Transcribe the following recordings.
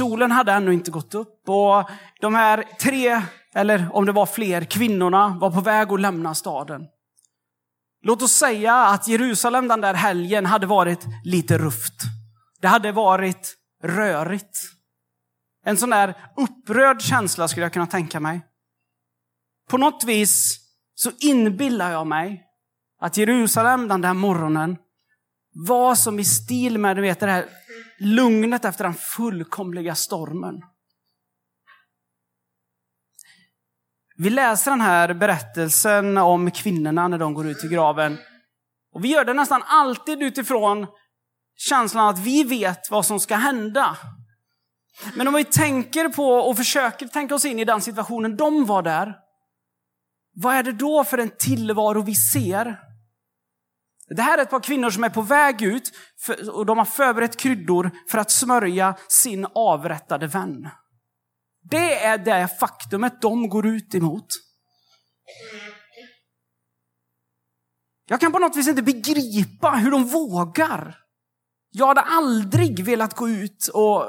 Solen hade ännu inte gått upp och de här tre, eller om det var fler, kvinnorna var på väg att lämna staden. Låt oss säga att Jerusalem den där helgen hade varit lite rufft. Det hade varit rörigt. En sån där upprörd känsla skulle jag kunna tänka mig. På något vis så inbillar jag mig att Jerusalem den där morgonen var som i stil med du vet, det här lugnet efter den fullkomliga stormen. Vi läser den här berättelsen om kvinnorna när de går ut i graven. Och vi gör det nästan alltid utifrån känslan att vi vet vad som ska hända. Men om vi tänker på och försöker tänka oss in i den situationen de var där. Vad är det då för en tillvaro vi ser? Det här är ett par kvinnor som är på väg ut och de har förberett kryddor för att smörja sin avrättade vän. Det är det faktumet de går ut emot. Jag kan på något vis inte begripa hur de vågar. Jag hade aldrig velat gå ut och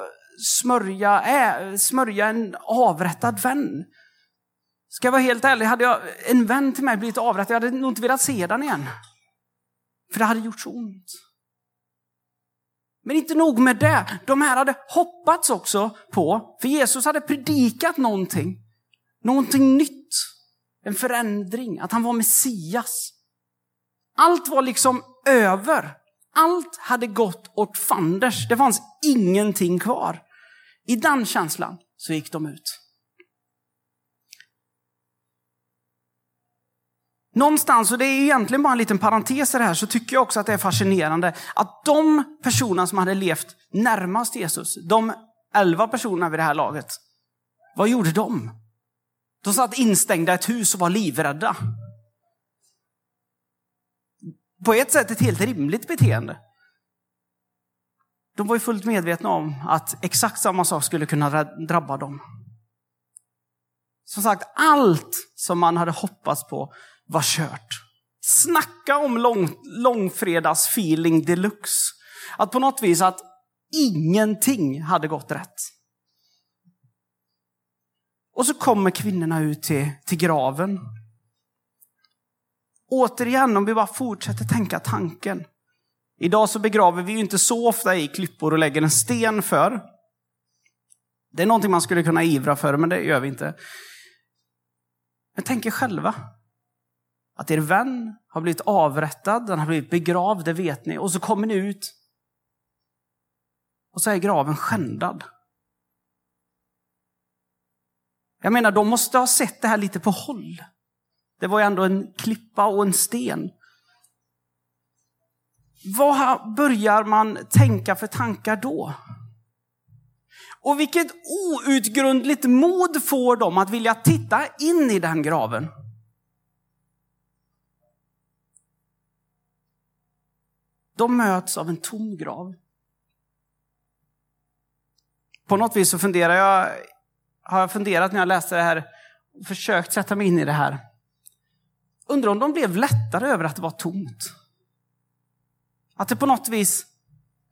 smörja, äh, smörja en avrättad vän. Ska jag vara helt ärlig, hade jag en vän till mig blivit avrättad, jag hade nog inte velat se den igen. För det hade gjort så ont. Men inte nog med det, de här hade hoppats också på, för Jesus hade predikat någonting, någonting nytt, en förändring, att han var Messias. Allt var liksom över. Allt hade gått åt fanders. Det fanns ingenting kvar. I den känslan så gick de ut. Någonstans, och det är egentligen bara en liten parentes i det här, så tycker jag också att det är fascinerande att de personerna som hade levt närmast Jesus, de elva personerna vid det här laget, vad gjorde de? De satt instängda i ett hus och var livrädda. På ett sätt ett helt rimligt beteende. De var ju fullt medvetna om att exakt samma sak skulle kunna drabba dem. Som sagt, allt som man hade hoppats på var kört. Snacka om lång, långfredagsfeeling deluxe. Att på något vis att ingenting hade gått rätt. Och så kommer kvinnorna ut till, till graven. Återigen, om vi bara fortsätter tänka tanken. Idag så begraver vi ju inte så ofta i klippor och lägger en sten för. Det är någonting man skulle kunna ivra för, men det gör vi inte. Men tänk er själva. Att er vän har blivit avrättad, den har blivit begravd, det vet ni. Och så kommer ni ut och så är graven skändad. Jag menar, de måste ha sett det här lite på håll. Det var ju ändå en klippa och en sten. Vad börjar man tänka för tankar då? Och vilket outgrundligt mod får dem att vilja titta in i den graven. De möts av en tom grav. På något vis så funderar jag, har jag funderat när jag läste det här, och försökt sätta mig in i det här. Undrar om de blev lättare över att det var tomt. Att det på något vis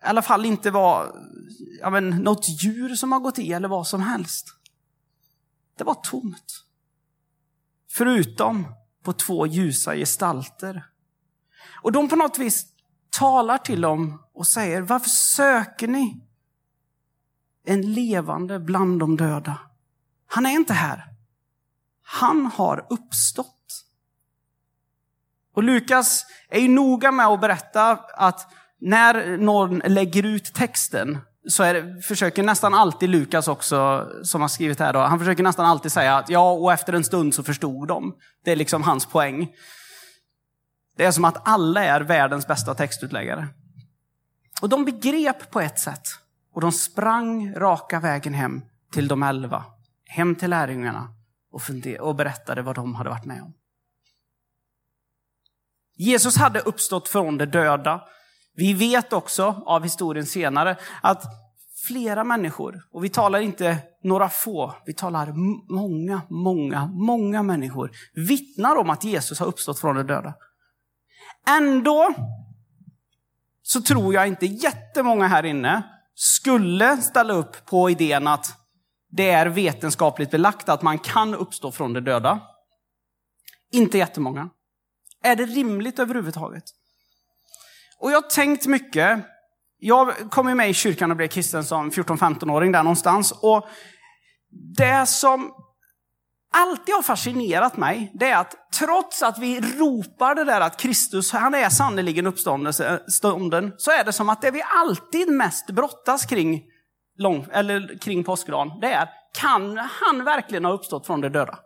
i alla fall inte var ja men, något djur som har gått i eller vad som helst. Det var tomt. Förutom på två ljusa gestalter. Och de på något vis talar till dem och säger, varför söker ni en levande bland de döda? Han är inte här. Han har uppstått. Och Lukas är ju noga med att berätta att när någon lägger ut texten så är det, försöker nästan alltid Lukas också, som har skrivit här, då, han försöker nästan alltid säga att ja, och efter en stund så förstod de. Det är liksom hans poäng. Det är som att alla är världens bästa textutläggare. Och de begrep på ett sätt. Och de sprang raka vägen hem till de elva. Hem till lärjungarna. och, och berättade vad de hade varit med om. Jesus hade uppstått från de döda. Vi vet också av historien senare att flera människor, och vi talar inte några få, vi talar många, många, många människor, vittnar om att Jesus har uppstått från de döda. Ändå så tror jag inte jättemånga här inne skulle ställa upp på idén att det är vetenskapligt belagt att man kan uppstå från de döda. Inte jättemånga. Är det rimligt överhuvudtaget? Och jag har tänkt mycket. Jag kom ju med i kyrkan och blev kristen som 14-15-åring där någonstans. Och det som alltid har fascinerat mig, det är att trots att vi ropar det där att Kristus, han är sannerligen uppstånden, så är det som att det vi alltid mest brottas kring, lång, eller kring påskdagen, det är, kan han verkligen ha uppstått från de döda?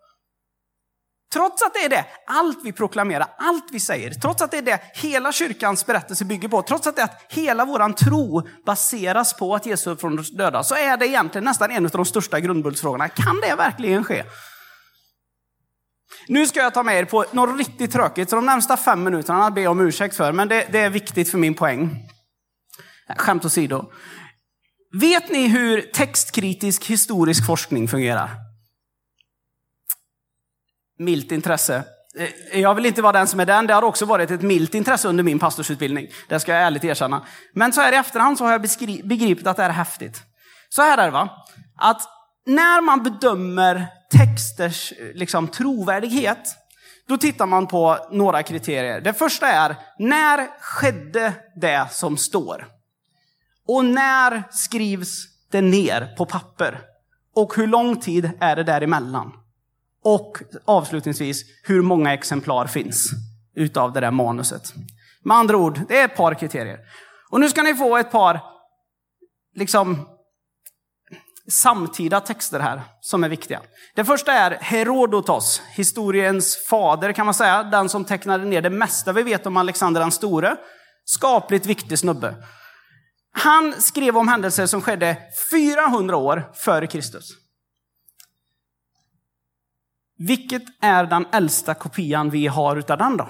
Trots att det är det allt vi proklamerar, allt vi säger, trots att det är det hela kyrkans berättelse bygger på, trots att det är att hela våran tro baseras på att Jesus är från de döda, så är det egentligen nästan en av de största grundbultsfrågorna. Kan det verkligen ske? Nu ska jag ta med er på något riktigt tråkigt, så de närmsta fem minuterna ber jag om ursäkt för, men det, det är viktigt för min poäng. Äh, skämt åsido. Vet ni hur textkritisk historisk forskning fungerar? Milt intresse. Eh, jag vill inte vara den som är den. Det har också varit ett milt intresse under min pastorsutbildning. Det ska jag ärligt erkänna. Men så här i efterhand så har jag begripit att det här är häftigt. Så här är det va. Att när man bedömer texters liksom, trovärdighet, då tittar man på några kriterier. Det första är, när skedde det som står? Och när skrivs det ner på papper? Och hur lång tid är det däremellan? Och avslutningsvis, hur många exemplar finns utav det där manuset? Med andra ord, det är ett par kriterier. Och nu ska ni få ett par liksom, samtida texter här som är viktiga. Det första är Herodotos, historiens fader kan man säga, den som tecknade ner det mesta vi vet om Alexander den store. Skapligt viktig snubbe. Han skrev om händelser som skedde 400 år före Kristus. Vilket är den äldsta kopian vi har utav den då?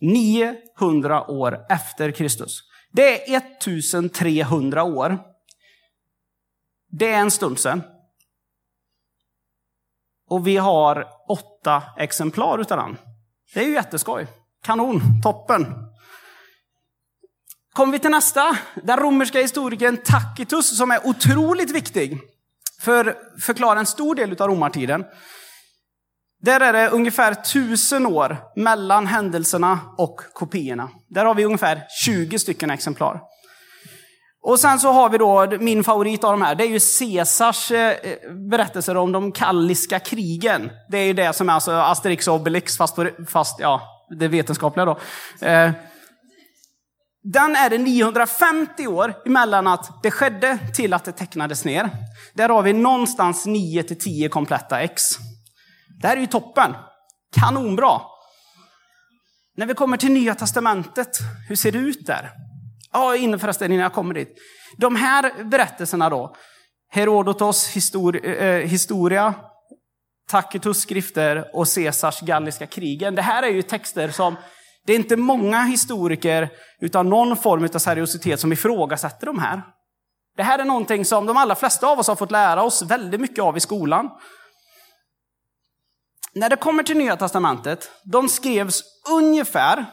900 år efter Kristus. Det är 1300 år. Det är en stund sedan. Och vi har åtta exemplar utav den. Det är ju jätteskoj. Kanon, toppen. Kommer vi till nästa, den romerska historikern Tacitus som är otroligt viktig för att förklara en stor del av romartiden. Där är det ungefär tusen år mellan händelserna och kopiorna. Där har vi ungefär 20 stycken exemplar. Och sen så har vi då min favorit av de här, det är ju Caesars eh, berättelser om de kalliska krigen. Det är ju det som är alltså Asterix och Obelix, fast, fast ja, det vetenskapliga då. Eh, den är det 950 år emellan att det skedde till att det tecknades ner. Där har vi någonstans 9 till 10 kompletta ex. Det här är ju toppen. Kanonbra. När vi kommer till Nya Testamentet, hur ser det ut där? Ja, inne förresten innan jag kommer dit. De här berättelserna då, Herodotos histori eh, eh, historia, Tacitus skrifter och Caesars galliska krigen. Det här är ju texter som, det är inte många historiker utan någon form av seriositet som ifrågasätter de här. Det här är någonting som de allra flesta av oss har fått lära oss väldigt mycket av i skolan. När det kommer till Nya Testamentet, de skrevs ungefär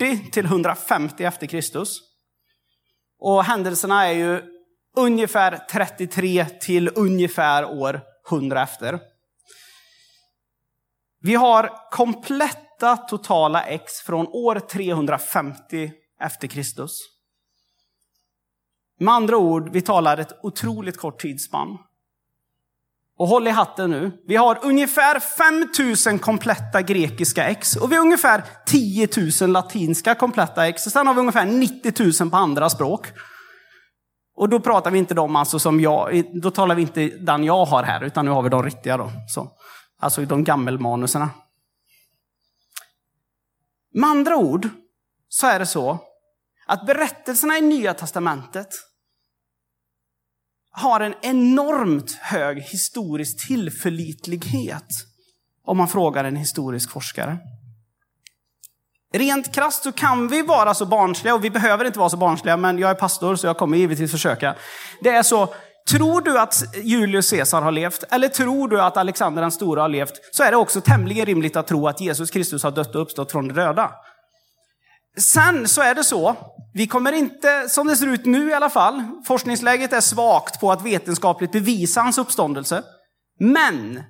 140 till 150 efter Kristus. Och händelserna är ju ungefär 33 till ungefär år 100 efter. Vi har kompletta totala ex från år 350 efter Kristus. Med andra ord, vi talar ett otroligt kort tidsspann. Och håll i hatten nu. Vi har ungefär 5000 kompletta grekiska ex och vi har ungefär 10 000 latinska kompletta ex. Och sen har vi ungefär 90 000 på andra språk. Och då pratar vi inte de alltså som jag, då talar vi inte den jag har här, utan nu har vi de riktiga då. Så, alltså de gammelmanuserna. Med andra ord så är det så att berättelserna i Nya Testamentet har en enormt hög historisk tillförlitlighet om man frågar en historisk forskare. Rent krasst så kan vi vara så barnsliga, och vi behöver inte vara så barnsliga, men jag är pastor så jag kommer givetvis försöka. Det är så, tror du att Julius Caesar har levt, eller tror du att Alexander den stora har levt, så är det också tämligen rimligt att tro att Jesus Kristus har dött och uppstått från de döda. Sen så är det så, vi kommer inte, som det ser ut nu i alla fall, forskningsläget är svagt på att vetenskapligt bevisa hans uppståndelse. Men,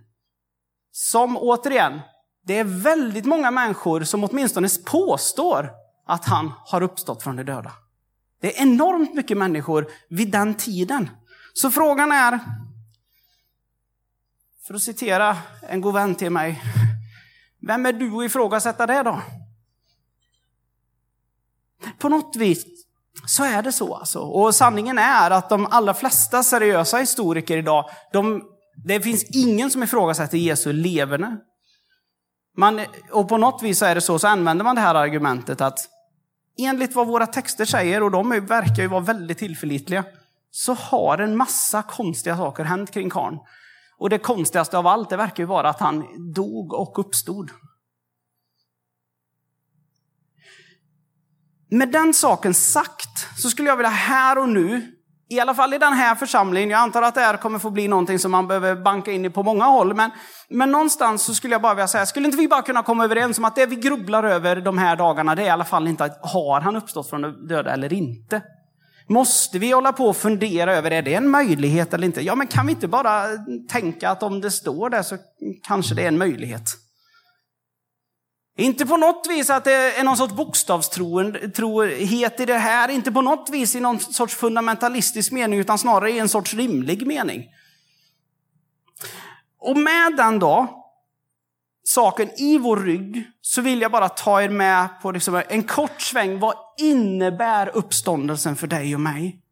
som återigen, det är väldigt många människor som åtminstone påstår att han har uppstått från de döda. Det är enormt mycket människor vid den tiden. Så frågan är, för att citera en god vän till mig, vem är du att ifrågasätta det då? På något vis så är det så alltså. Och sanningen är att de allra flesta seriösa historiker idag, de, det finns ingen som ifrågasätter Jesu leverne. Man, och på något vis är det så, så använder man det här argumentet att enligt vad våra texter säger, och de verkar ju vara väldigt tillförlitliga, så har en massa konstiga saker hänt kring karln. Och det konstigaste av allt, det verkar ju vara att han dog och uppstod. Med den saken sagt så skulle jag vilja här och nu, i alla fall i den här församlingen, jag antar att det här kommer få bli någonting som man behöver banka in i på många håll, men, men någonstans så skulle jag bara vilja säga, skulle inte vi bara kunna komma överens om att det vi grubblar över de här dagarna, det är i alla fall inte att har han uppstått från de döda eller inte? Måste vi hålla på och fundera över, är det en möjlighet eller inte? Ja, men kan vi inte bara tänka att om det står där så kanske det är en möjlighet? Inte på något vis att det är någon sorts bokstavstrohet i det här, inte på något vis i någon sorts fundamentalistisk mening, utan snarare i en sorts rimlig mening. Och med den då, saken i vår rygg, så vill jag bara ta er med på liksom en kort sväng. Vad innebär uppståndelsen för dig och mig?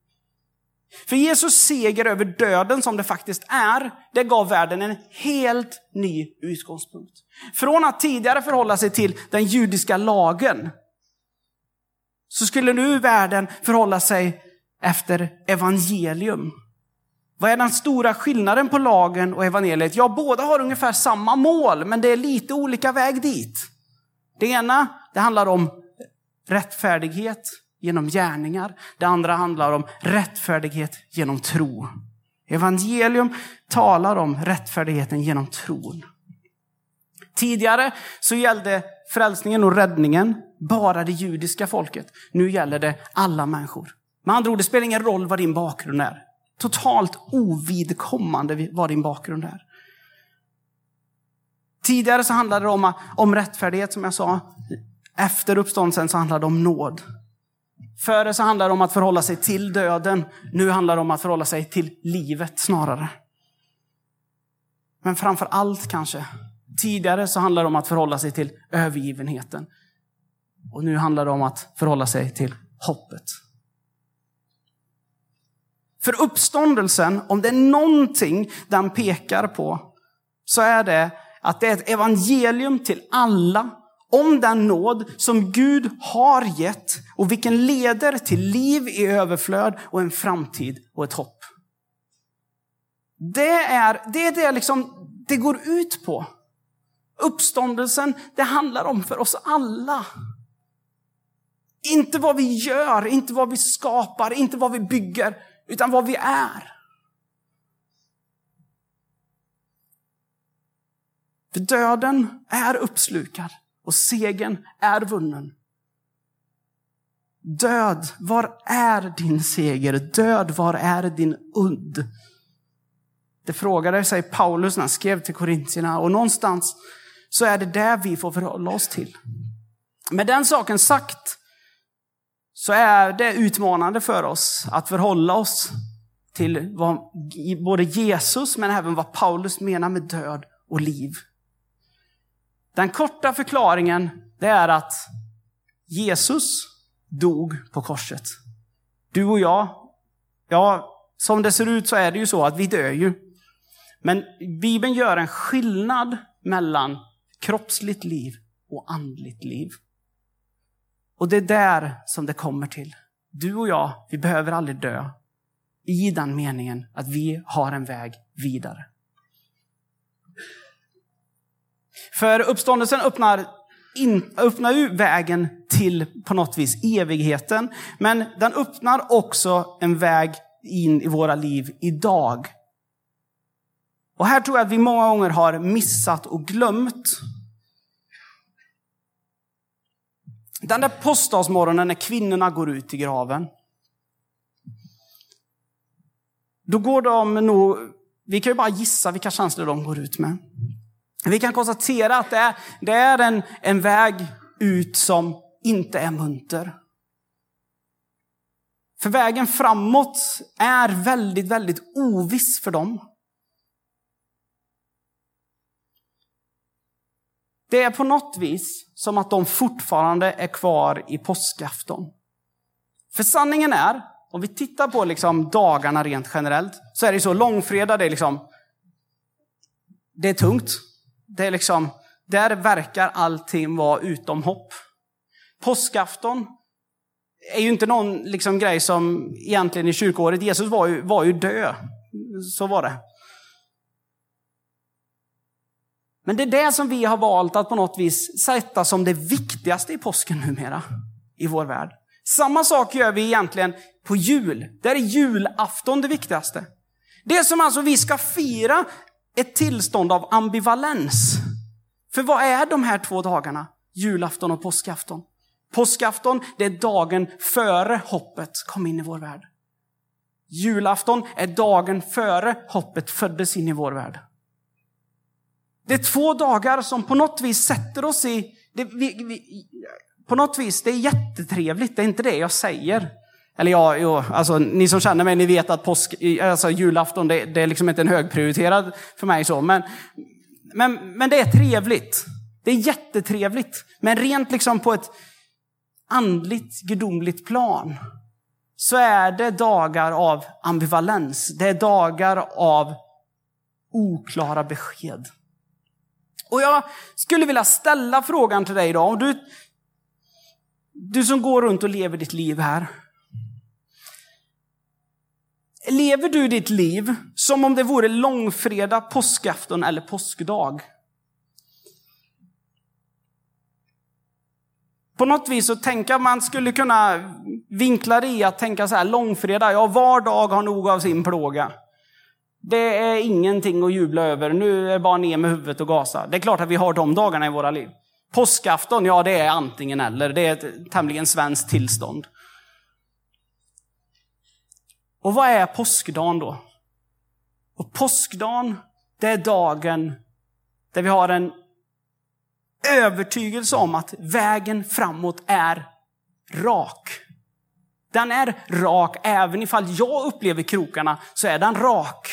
För Jesus seger över döden som det faktiskt är, det gav världen en helt ny utgångspunkt. Från att tidigare förhålla sig till den judiska lagen, så skulle nu världen förhålla sig efter evangelium. Vad är den stora skillnaden på lagen och evangeliet? Ja, båda har ungefär samma mål, men det är lite olika väg dit. Det ena, det handlar om rättfärdighet genom gärningar. Det andra handlar om rättfärdighet genom tro. Evangelium talar om rättfärdigheten genom tron. Tidigare så gällde frälsningen och räddningen bara det judiska folket. Nu gäller det alla människor. Med andra ord, det spelar ingen roll vad din bakgrund är. Totalt ovidkommande vad din bakgrund är. Tidigare så handlade det om, om rättfärdighet, som jag sa. Efter uppståndelsen så handlade det om nåd. Före så handlade det om att förhålla sig till döden. Nu handlar det om att förhålla sig till livet snarare. Men framför allt kanske, tidigare så handlade det om att förhålla sig till övergivenheten. Och nu handlar det om att förhålla sig till hoppet. För uppståndelsen, om det är någonting den pekar på, så är det att det är ett evangelium till alla om den nåd som Gud har gett och vilken leder till liv i överflöd och en framtid och ett hopp. Det är det, är det, liksom, det går ut på. Uppståndelsen, det handlar om för oss alla. Inte vad vi gör, inte vad vi skapar, inte vad vi bygger, utan vad vi är. För döden är uppslukad och segern är vunnen. Död, var är din seger? Död, var är din udd? Det frågade sig Paulus när han skrev till korintierna och någonstans så är det där vi får förhålla oss till. Med den saken sagt så är det utmanande för oss att förhålla oss till vad både Jesus men även vad Paulus menar med död och liv. Den korta förklaringen det är att Jesus dog på korset. Du och jag, ja, som det ser ut så är det ju så att vi dör ju. Men Bibeln gör en skillnad mellan kroppsligt liv och andligt liv. Och det är där som det kommer till. Du och jag, vi behöver aldrig dö. i den meningen att vi har en väg vidare. För uppståndelsen öppnar, in, öppnar ju vägen till på något vis evigheten. Men den öppnar också en väg in i våra liv idag. Och här tror jag att vi många gånger har missat och glömt. Den där påskdagsmorgonen när kvinnorna går ut i graven. Då går de nog, vi kan ju bara gissa vilka känslor de går ut med. Vi kan konstatera att det är, det är en, en väg ut som inte är munter. För vägen framåt är väldigt, väldigt oviss för dem. Det är på något vis som att de fortfarande är kvar i påskafton. För sanningen är, om vi tittar på liksom dagarna rent generellt, så är det så långfredag, det är liksom, det är tungt. Det är liksom, där verkar allting vara utom hopp. Påskafton är ju inte någon liksom grej som egentligen i kyrkoåret, Jesus var ju, var ju död. Så var det. Men det är det som vi har valt att på något vis sätta som det viktigaste i påsken numera i vår värld. Samma sak gör vi egentligen på jul. Där är julafton det viktigaste. Det som alltså vi ska fira ett tillstånd av ambivalens. För vad är de här två dagarna? Julafton och påskafton. Påskafton, det är dagen före hoppet kom in i vår värld. Julafton är dagen före hoppet föddes in i vår värld. Det är två dagar som på något vis sätter oss i... Det, vi, vi, på något vis, det är jättetrevligt, det är inte det jag säger. Eller ja, jo, alltså, ni som känner mig, ni vet att påsk, alltså, julafton, det, det är liksom inte en högprioriterad för mig. så. Men, men, men det är trevligt. Det är jättetrevligt. Men rent liksom på ett andligt, gudomligt plan så är det dagar av ambivalens. Det är dagar av oklara besked. Och jag skulle vilja ställa frågan till dig idag. Du, du som går runt och lever ditt liv här. Lever du ditt liv som om det vore långfredag, påskafton eller påskdag? På något vis så tänker man skulle kunna vinkla det i att tänka så här, långfredag, ja var dag har nog av sin plåga. Det är ingenting att jubla över, nu är det bara ner med huvudet och gasa. Det är klart att vi har de dagarna i våra liv. Påskafton, ja det är antingen eller, det är ett tämligen svenskt tillstånd. Och vad är påskdagen då? Och påskdagen, det är dagen där vi har en övertygelse om att vägen framåt är rak. Den är rak, även ifall jag upplever krokarna så är den rak.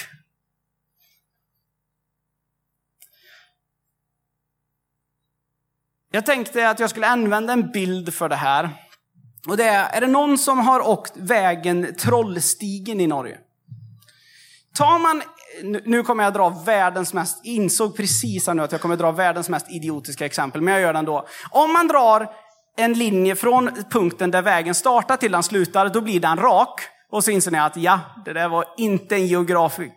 Jag tänkte att jag skulle använda en bild för det här. Och det är, är det någon som har åkt vägen Trollstigen i Norge? Tar man, nu kommer jag dra världens mest, insåg precis nu att jag kommer dra världens mest idiotiska exempel, men jag gör det ändå. Om man drar en linje från punkten där vägen startar till den slutar, då blir den rak. Och så inser ni att ja, det där var inte en geograf, eh,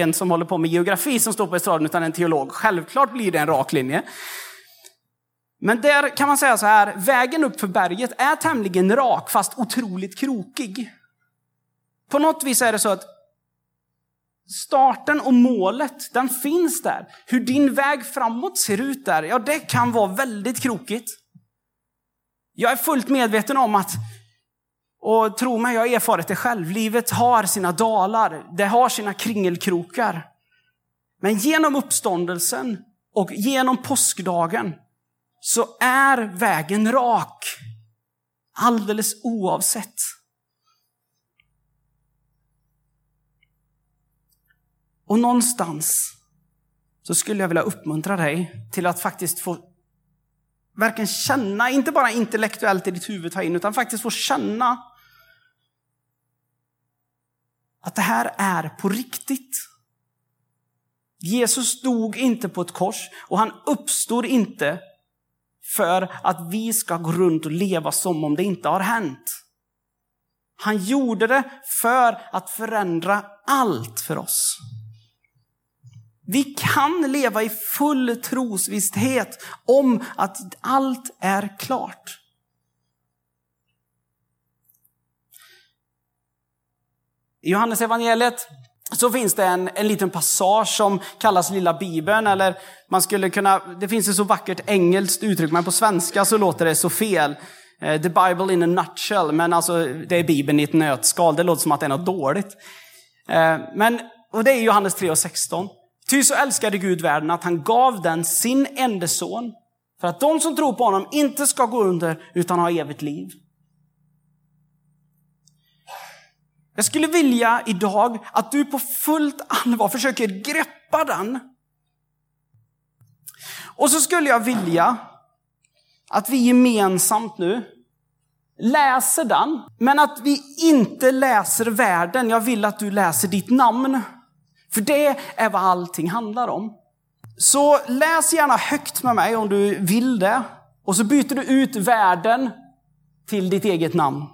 en som håller på med geografi som står på estraden, utan en teolog. Självklart blir det en rak linje. Men där kan man säga så här, vägen upp för berget är tämligen rak fast otroligt krokig. På något vis är det så att starten och målet, den finns där. Hur din väg framåt ser ut där, ja det kan vara väldigt krokigt. Jag är fullt medveten om att, och tro mig, jag har erfarit det själv, livet har sina dalar, det har sina kringelkrokar. Men genom uppståndelsen och genom påskdagen så är vägen rak. Alldeles oavsett. Och någonstans så skulle jag vilja uppmuntra dig till att faktiskt få verkligen känna, inte bara intellektuellt i ditt huvud ta in, utan faktiskt få känna att det här är på riktigt. Jesus dog inte på ett kors och han uppstod inte för att vi ska gå runt och leva som om det inte har hänt. Han gjorde det för att förändra allt för oss. Vi kan leva i full trosvisshet om att allt är klart. I Johannes evangeliet så finns det en, en liten passage som kallas Lilla Bibeln. Eller man skulle kunna, det finns ett så vackert engelskt uttryck, men på svenska så låter det så fel. Eh, the Bible in a nutshell, men alltså det är Bibeln i ett nötskal. Det låter som att det är något dåligt. Eh, men, och det är Johannes 3 och 16. Ty så älskade Gud världen att han gav den sin enda son för att de som tror på honom inte ska gå under utan ha evigt liv. Jag skulle vilja idag att du på fullt allvar försöker greppa den. Och så skulle jag vilja att vi gemensamt nu läser den, men att vi inte läser världen. Jag vill att du läser ditt namn. För det är vad allting handlar om. Så läs gärna högt med mig om du vill det. Och så byter du ut världen till ditt eget namn.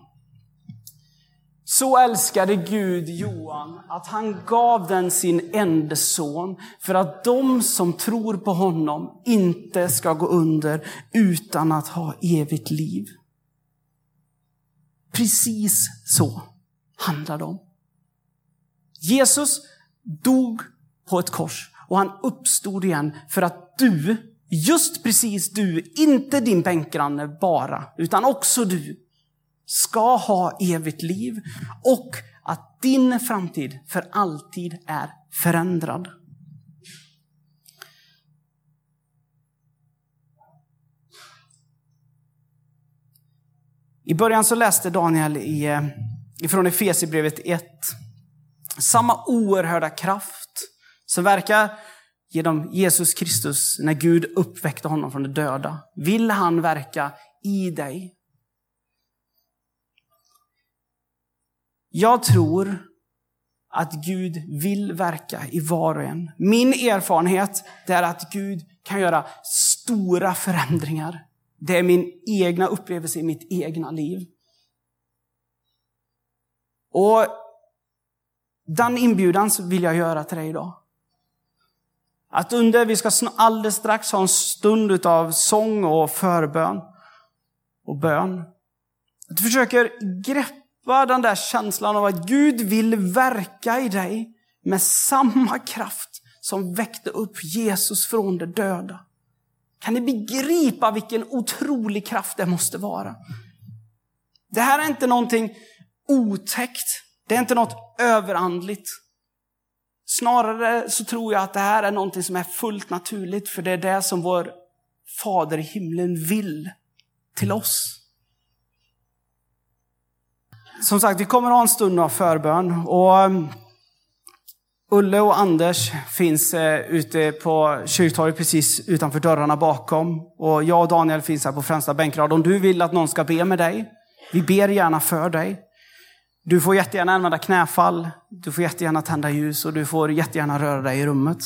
Så älskade Gud Johan att han gav den sin enda son för att de som tror på honom inte ska gå under utan att ha evigt liv. Precis så handlar det om. Jesus dog på ett kors och han uppstod igen för att du, just precis du, inte din bänkgranne bara, utan också du, ska ha evigt liv och att din framtid för alltid är förändrad. I början så läste Daniel i, eh, ifrån Efesierbrevet 1 samma oerhörda kraft som verkar genom Jesus Kristus när Gud uppväckte honom från de döda. Vill han verka i dig Jag tror att Gud vill verka i var och en. Min erfarenhet är att Gud kan göra stora förändringar. Det är min egna upplevelse i mitt egna liv. Och den inbjudan vill jag göra till dig idag. Att under, vi ska alldeles strax ha en stund av sång och förbön och bön. Att du försöker greppa var den där känslan av att Gud vill verka i dig med samma kraft som väckte upp Jesus från de döda. Kan ni begripa vilken otrolig kraft det måste vara? Det här är inte någonting otäckt. Det är inte något överandligt. Snarare så tror jag att det här är någonting som är fullt naturligt, för det är det som vår Fader i himlen vill till oss som sagt, vi kommer ha en stund av förbön. Och um, Ulle och Anders finns eh, ute på kyrktorget precis utanför dörrarna bakom. Och jag och Daniel finns här på främsta bänkrad. Om du vill att någon ska be med dig, vi ber gärna för dig. Du får jättegärna använda knäfall, du får jättegärna tända ljus och du får jättegärna röra dig i rummet.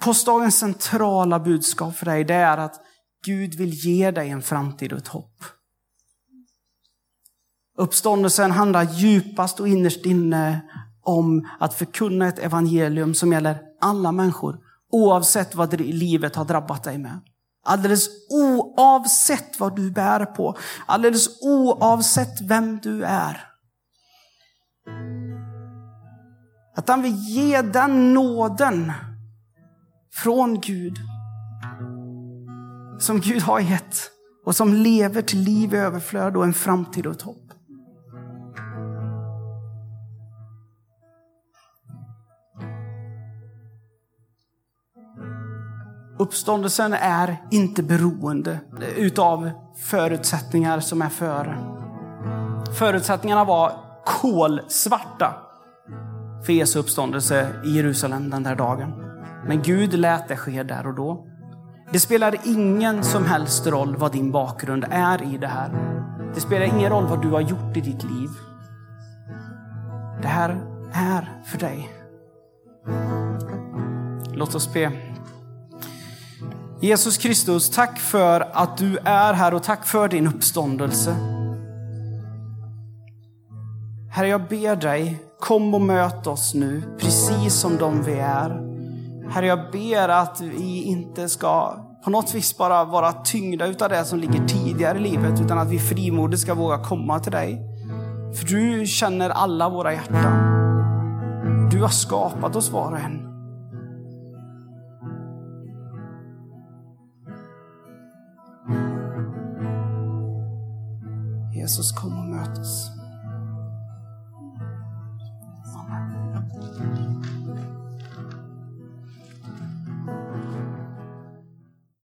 Påskdagens centrala budskap för dig det är att Gud vill ge dig en framtid och ett hopp. Uppståndelsen handlar djupast och innerst inne om att förkunna ett evangelium som gäller alla människor, oavsett vad livet har drabbat dig med. Alldeles oavsett vad du bär på, alldeles oavsett vem du är. Att han vill ge den nåden från Gud som Gud har gett och som lever till liv i överflöd och en framtid och ett hopp. Uppståndelsen är inte beroende utav förutsättningar som är före. Förutsättningarna var kolsvarta för Jesu uppståndelse i Jerusalem den där dagen. Men Gud lät det ske där och då. Det spelar ingen som helst roll vad din bakgrund är i det här. Det spelar ingen roll vad du har gjort i ditt liv. Det här är för dig. Låt oss be. Jesus Kristus, tack för att du är här och tack för din uppståndelse. Herre, jag ber dig, kom och möt oss nu, precis som de vi är. Herre, jag ber att vi inte ska på något vis bara vara tyngda utav det som ligger tidigare i livet, utan att vi frimodigt ska våga komma till dig. För du känner alla våra hjärtan. Du har skapat oss var och en. Jesus, kom och möt oss.